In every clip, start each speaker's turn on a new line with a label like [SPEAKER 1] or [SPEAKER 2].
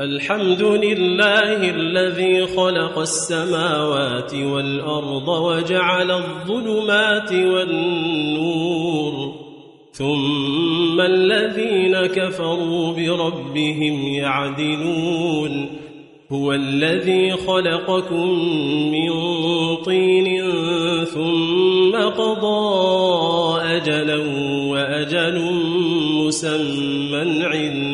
[SPEAKER 1] الحمد لله الذي خلق السماوات والارض وجعل الظلمات والنور ثم الذين كفروا بربهم يعدلون هو الذي خلقكم من طين ثم قضى اجلا واجل مسمى عنده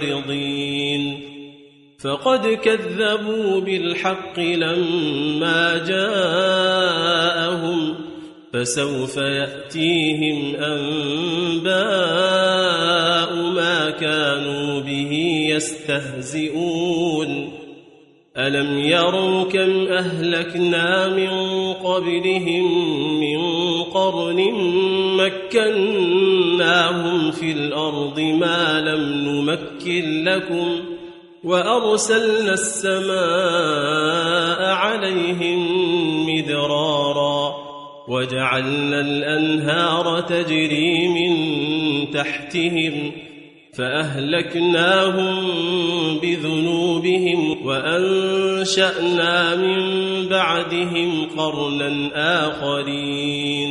[SPEAKER 1] فقد كذبوا بالحق لما جاءهم فسوف ياتيهم انباء ما كانوا به يستهزئون الم يروا كم اهلكنا من قبلهم من قرن مكناهم في الارض ما لم نمكن لكم ۖ وأرسلنا السماء عليهم مدرارا وجعلنا الأنهار تجري من تحتهم فأهلكناهم بذنوبهم وأنشأنا من بعدهم قرنا آخرين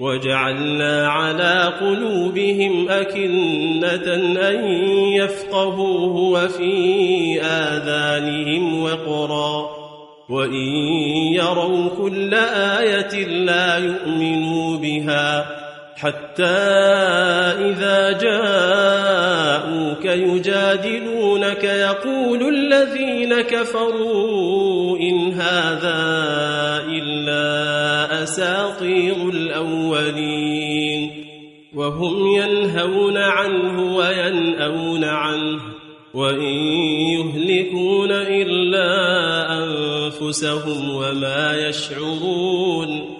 [SPEAKER 1] وجعلنا على قلوبهم أكنة أن يفقهوه وفي آذانهم وقرا وإن يروا كل آية لا يؤمنوا بها حتى إذا جاءوك يجادلونك يقول الذين كفروا إن هذا إلا وأساطير الأولين وهم ينهون عنه وينأون عنه وإن يهلكون إلا أنفسهم وما يشعرون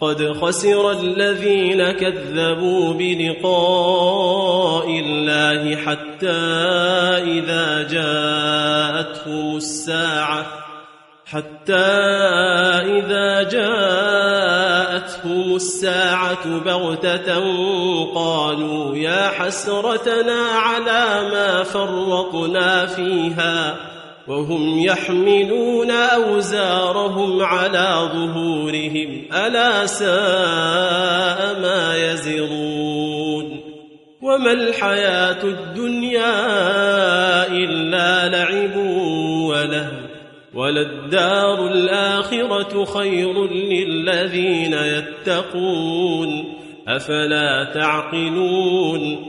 [SPEAKER 1] قد خسر الذين كذبوا بلقاء الله حتى إذا جاءتهم الساعة حتى إذا جاءتهم الساعة بغتة قالوا يا حسرتنا على ما فرقنا فيها وهم يحملون أوزارهم على ظهورهم ألا ساء ما يزرون وما الحياة الدنيا إلا لعب ولهو وللدار الآخرة خير للذين يتقون أفلا تعقلون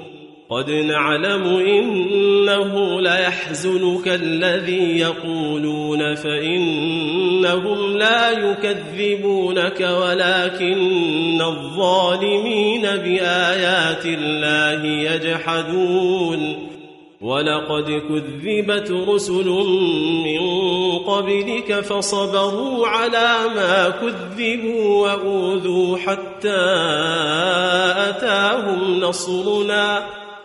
[SPEAKER 1] قد نعلم انه ليحزنك الذي يقولون فانهم لا يكذبونك ولكن الظالمين بايات الله يجحدون ولقد كذبت رسل من قبلك فصبروا على ما كذبوا واوذوا حتى اتاهم نصرنا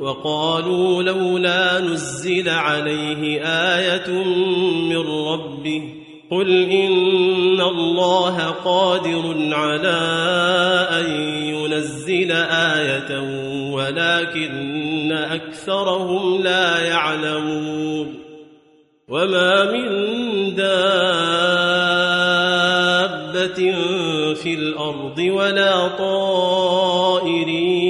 [SPEAKER 1] وقالوا لولا نزل عليه ايه من ربه قل ان الله قادر على ان ينزل ايه ولكن اكثرهم لا يعلمون وما من دابه في الارض ولا طائرين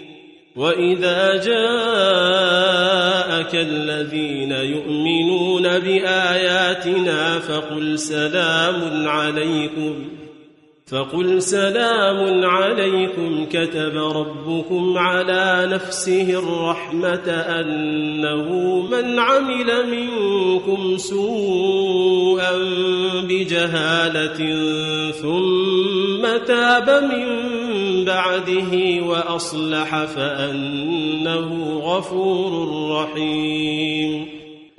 [SPEAKER 1] واذا جاءك الذين يؤمنون باياتنا فقل سلام عليكم فقل سلام عليكم كتب ربكم على نفسه الرحمه انه من عمل منكم سوءا بجهاله ثم تاب من بعده واصلح فانه غفور رحيم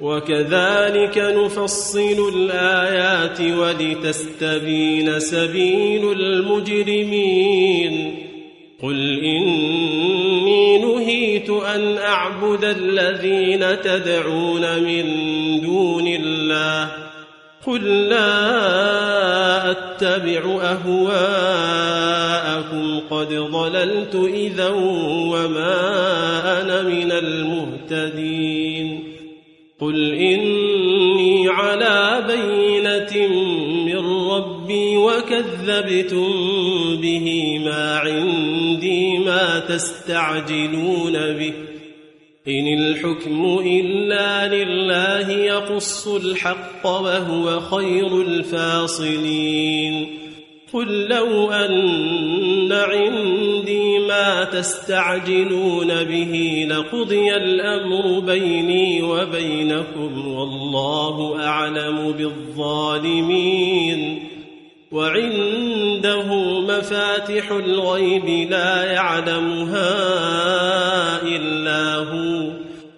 [SPEAKER 1] وكذلك نفصل الايات ولتستبين سبيل المجرمين قل اني نهيت ان اعبد الذين تدعون من دون الله قل لا اتبع اهواءكم قد ضللت اذا وما انا من المهتدين قل إني على بينة من ربي وكذبتم به ما عندي ما تستعجلون به إن الحكم إلا لله يقص الحق وهو خير الفاصلين قل لو أن عندي ما تستعجلون به لقضي الأمر بيني وبينكم والله أعلم بالظالمين وعنده مفاتح الغيب لا يعلمها إلا هو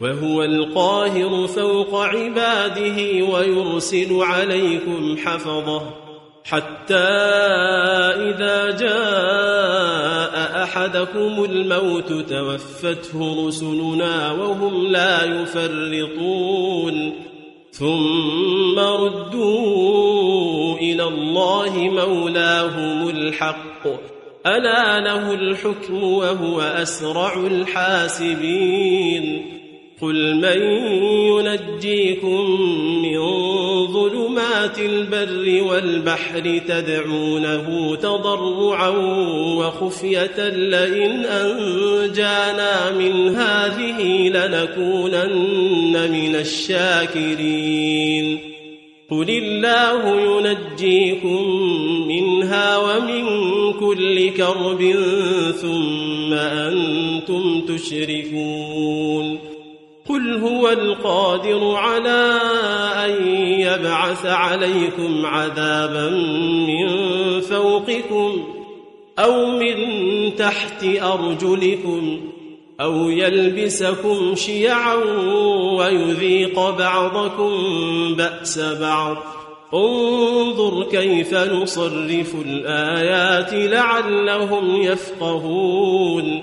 [SPEAKER 1] وهو القاهر فوق عباده ويرسل عليكم حفظه حتى إذا جاء أحدكم الموت توفته رسلنا وهم لا يفرطون ثم ردوا إلى الله مولاهم الحق ألا له الحكم وهو أسرع الحاسبين قل من ينجيكم من ظلمات البر والبحر تدعونه تضرعا وخفية لئن أنجانا من هذه لنكونن من الشاكرين قل الله ينجيكم منها ومن كل كرب ثم أنتم تشركون قل هو القادر على ان يبعث عليكم عذابا من فوقكم او من تحت ارجلكم او يلبسكم شيعا ويذيق بعضكم باس بعض انظر كيف نصرف الايات لعلهم يفقهون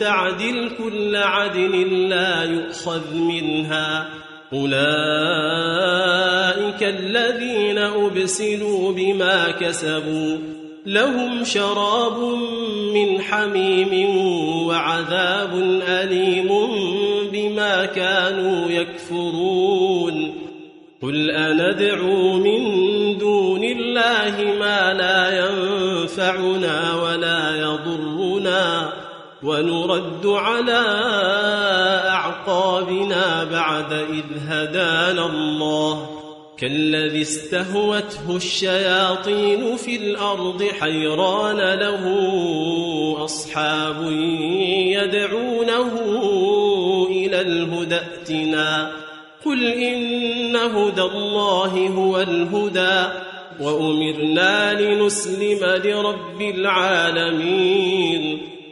[SPEAKER 1] تعدل كل عدل لا يؤخذ منها أولئك الذين أبسلوا بما كسبوا لهم شراب من حميم وعذاب أليم بما كانوا يكفرون قل أندعو من دون الله ما لا ينفعنا ولا يضرنا ونرد على أعقابنا بعد إذ هدانا الله كالذي استهوته الشياطين في الأرض حيران له أصحاب يدعونه إلى الهدى ائتنا قل إن هدى الله هو الهدى وأمرنا لنسلم لرب العالمين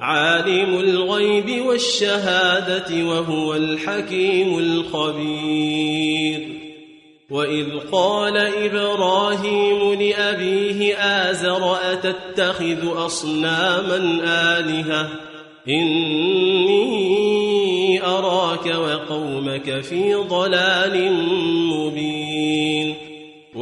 [SPEAKER 1] عالم الغيب والشهادة وهو الحكيم الخبير وإذ قال إبراهيم لأبيه آزر أتتخذ أصناما آلهة إني أراك وقومك في ضلال مبين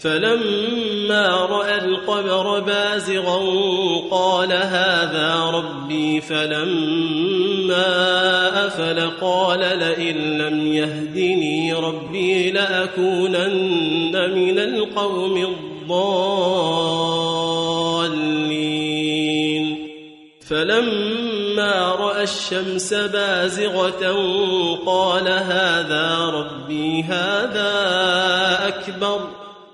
[SPEAKER 1] فلما راى القبر بازغا قال هذا ربي فلما افل قال لئن لم يهدني ربي لاكونن من القوم الضالين فلما راى الشمس بازغه قال هذا ربي هذا اكبر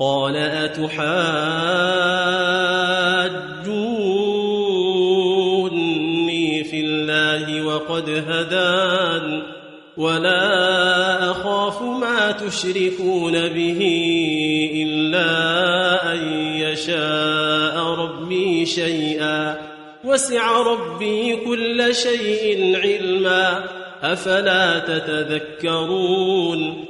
[SPEAKER 1] قال أتحاجوني في الله وقد هدان ولا أخاف ما تشركون به إلا أن يشاء ربي شيئا وسع ربي كل شيء علما أفلا تتذكرون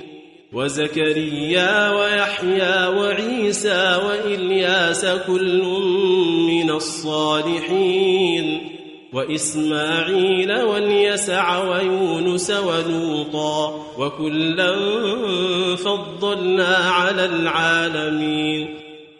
[SPEAKER 1] وزكريا ويحيى وعيسى وإلياس كل من الصالحين وإسماعيل واليسع ويونس ولوطا وكلا فضلنا على العالمين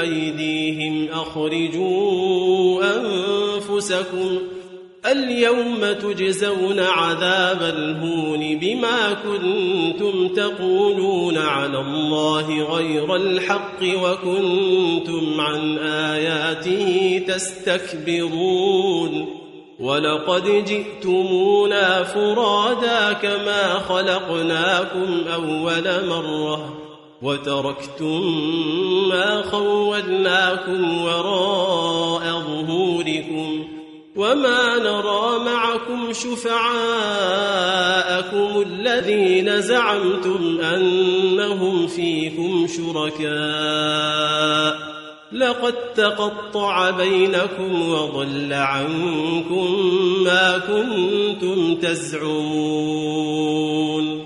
[SPEAKER 1] أيديهم أخرجوا أنفسكم اليوم تجزون عذاب الهون بما كنتم تقولون على الله غير الحق وكنتم عن آياته تستكبرون ولقد جئتمونا فرادا كما خلقناكم أول مرة وتركتم ما خولناكم وراء ظهوركم وما نرى معكم شفعاءكم الذين زعمتم انهم فيكم شركاء لقد تقطع بينكم وضل عنكم ما كنتم تزعمون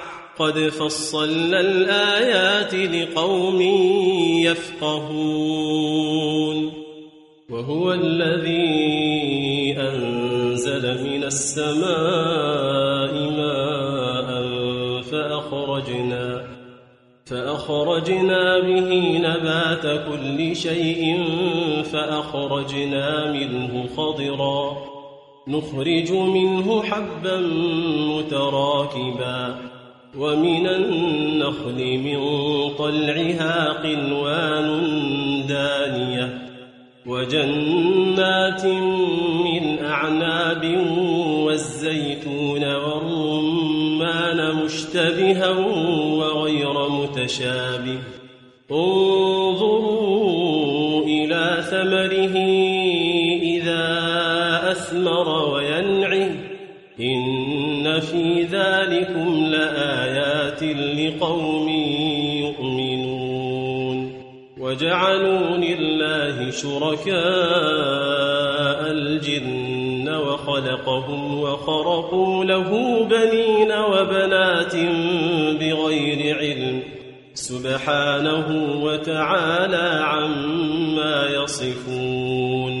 [SPEAKER 1] قد فصلنا الآيات لقوم يفقهون وهو الذي أنزل من السماء ماء فأخرجنا فأخرجنا به نبات كل شيء فأخرجنا منه خضرا نخرج منه حبا متراكبا ومن النخل من طلعها قنوان دانية وجنات من أعناب والزيتون والرمان مشتبها وغير متشابه انظروا إلى ثمره إذا أثمر وينعه إن في ذلكم لآية لقوم يؤمنون وجعلوا لله شركاء الجن وخلقهم وخرقوا له بنين وبنات بغير علم سبحانه وتعالى عما يصفون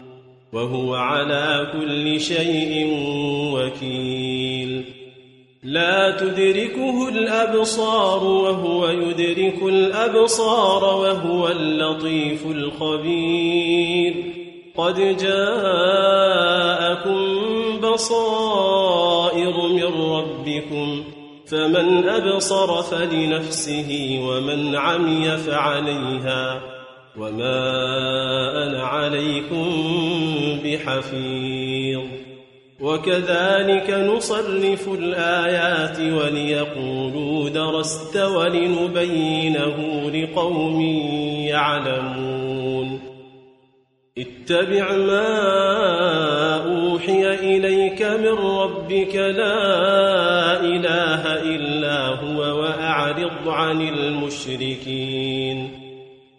[SPEAKER 1] وهو على كل شيء وكيل لا تدركه الابصار وهو يدرك الابصار وهو اللطيف الخبير قد جاءكم بصائر من ربكم فمن ابصر فلنفسه ومن عمي فعليها وما أنا عليكم بحفيظ وكذلك نصرف الآيات وليقولوا درست ولنبينه لقوم يعلمون اتبع ما أوحي إليك من ربك لا إله إلا هو وأعرض عن المشركين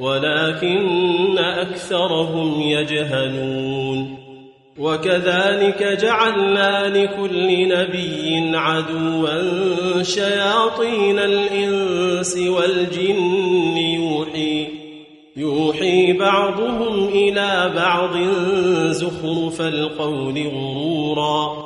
[SPEAKER 1] ولكن أكثرهم يجهلون وكذلك جعلنا لكل نبي عدوا شياطين الإنس والجن يوحي يوحي بعضهم إلى بعض زخرف القول غرورا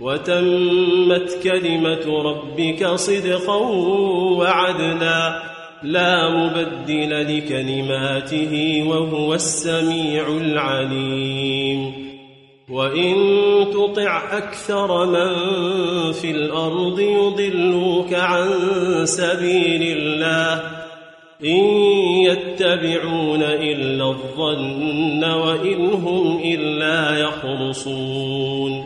[SPEAKER 1] وتمت كلمه ربك صدقا وعدلا لا مبدل لكلماته وهو السميع العليم وان تطع اكثر من في الارض يضلوك عن سبيل الله ان يتبعون الا الظن وان هم الا يخرصون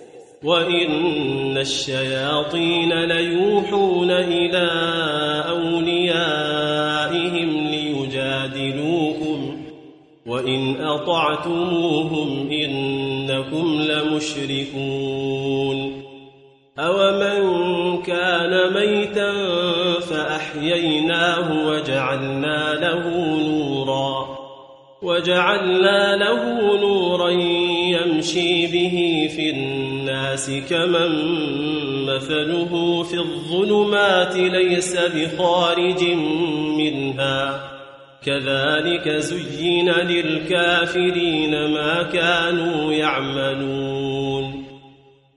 [SPEAKER 1] وإن الشياطين ليوحون إلى أوليائهم ليجادلوكم وإن أطعتموهم إنكم لمشركون أومن كان ميتا فأحييناه وجعلنا له نورا وجعلنا له نورا يمشي به في الناس كمن مثله في الظلمات ليس بخارج منها كذلك زين للكافرين ما كانوا يعملون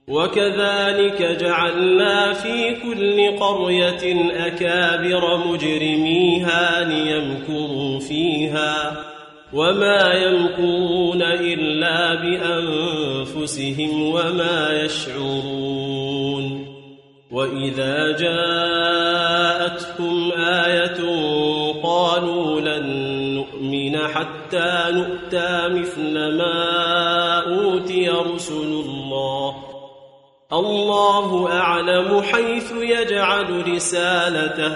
[SPEAKER 1] وكذلك جعلنا في كل قريه اكابر مجرميها ليمكروا فيها وما يلقون إلا بأنفسهم وما يشعرون وإذا جاءتهم آية قالوا لن نؤمن حتى نؤتى مثل ما أوتي رسل الله الله أعلم حيث يجعل رسالته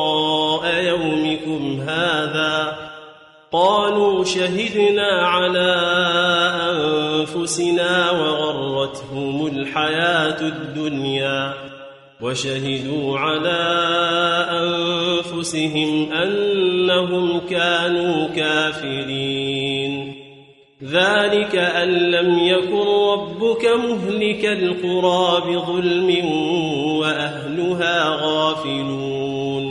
[SPEAKER 1] قالوا شهدنا على انفسنا وغرتهم الحياه الدنيا وشهدوا على انفسهم انهم كانوا كافرين ذلك ان لم يكن ربك مهلك القرى بظلم واهلها غافلون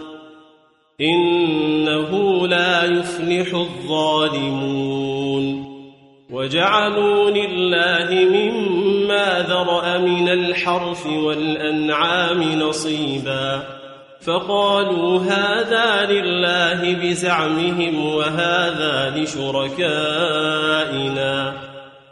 [SPEAKER 1] إنه لا يفلح الظالمون وجعلوا لله مما ذرأ من الحرف والأنعام نصيبا فقالوا هذا لله بزعمهم وهذا لشركائنا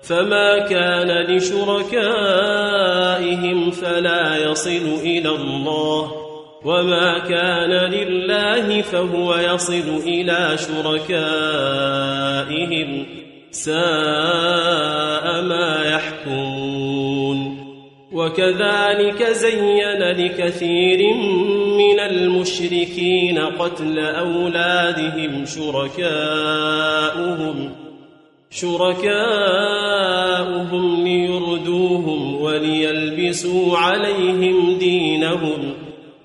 [SPEAKER 1] فما كان لشركائهم فلا يصل إلى الله وما كان لله فهو يصل إلى شركائهم ساء ما يحكمون وكذلك زين لكثير من المشركين قتل أولادهم شركاؤهم شركاؤهم ليردوهم وليلبسوا عليهم دينهم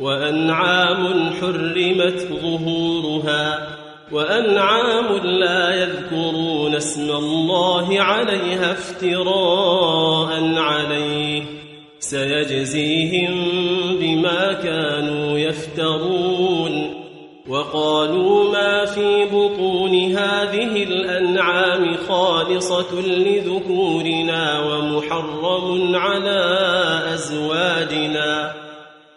[SPEAKER 1] وأنعام حرمت ظهورها وأنعام لا يذكرون اسم الله عليها افتراء عليه سيجزيهم بما كانوا يفترون وقالوا ما في بطون هذه الأنعام خالصة لذكورنا ومحرم على أزواجنا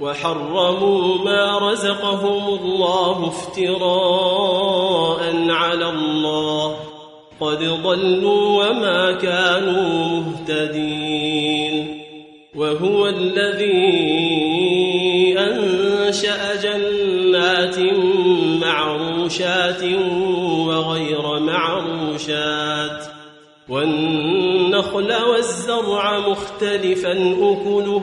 [SPEAKER 1] وحرموا ما رزقهم الله افتراء على الله قد ضلوا وما كانوا مهتدين وهو الذي انشا جنات معروشات وغير معروشات والنخل والزرع مختلفا اكله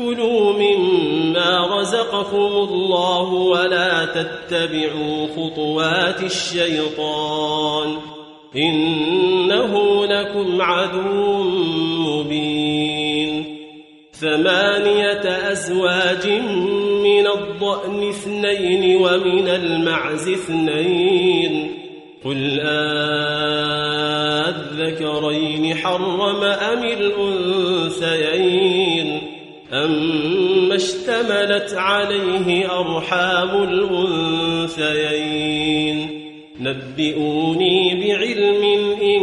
[SPEAKER 1] كلوا مما رزقكم الله ولا تتبعوا خطوات الشيطان انه لكم عدو مبين ثمانيه ازواج من الضان اثنين ومن المعز اثنين قل اذكرين حرم ام الانثيين أما اشتملت عليه أرحام الأنثيين نبئوني بعلم إن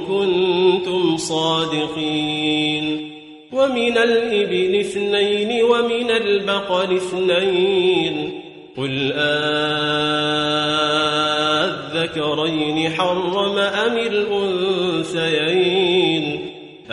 [SPEAKER 1] كنتم صادقين ومن الإبل اثنين ومن البقر اثنين قل آذكرين حرم أم الأنثيين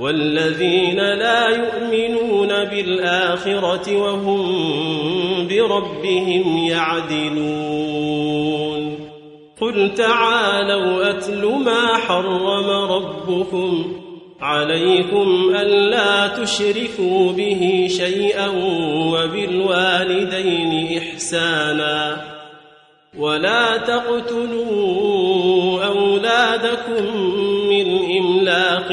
[SPEAKER 1] والذين لا يؤمنون بالآخرة وهم بربهم يعدلون قل تعالوا أتل ما حرم ربكم عليكم ألا تشركوا به شيئا وبالوالدين إحسانا ولا تقتلوا أولادكم من إملاق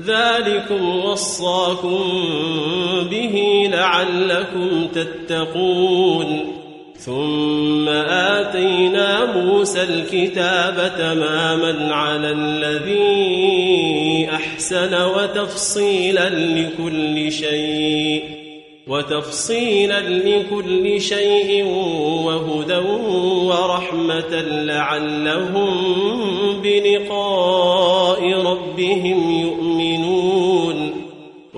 [SPEAKER 1] ذلكم وصاكم به لعلكم تتقون ثم آتينا موسى الكتاب تماما على الذي أحسن وتفصيلا لكل شيء وتفصيلا لكل شيء وهدى ورحمة لعلهم بلقاء ربهم يؤمنون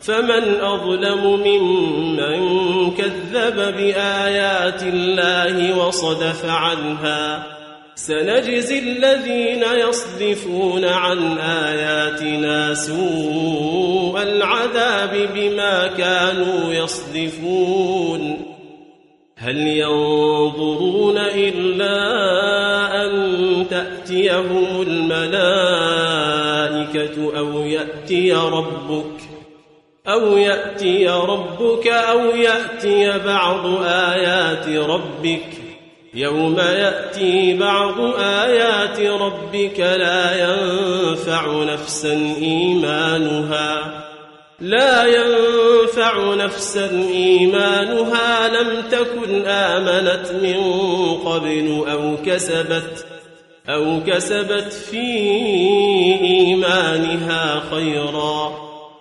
[SPEAKER 1] فمن اظلم ممن كذب بايات الله وصدف عنها سنجزي الذين يصدفون عن اياتنا سوء العذاب بما كانوا يصدفون هل ينظرون الا ان تاتيهم الملائكه او ياتي ربك أو يأتي ربك أو يأتي بعض آيات ربك يوم يأتي بعض آيات ربك لا ينفع نفسا إيمانها لا ينفع نفسا إيمانها لم تكن آمنت من قبل أو كسبت أو كسبت في إيمانها خيرًا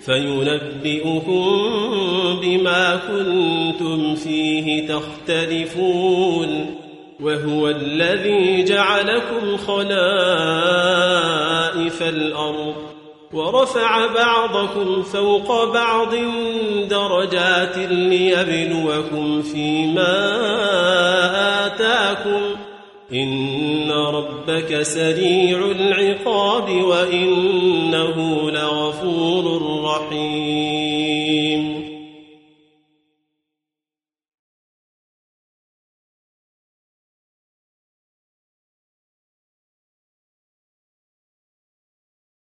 [SPEAKER 1] فينبئكم بما كنتم فيه تختلفون وهو الذي جعلكم خلائف الارض ورفع بعضكم فوق بعض درجات ليبلوكم فيما اتاكم إن ربك سريع العقاب وإنه لغفور رحيم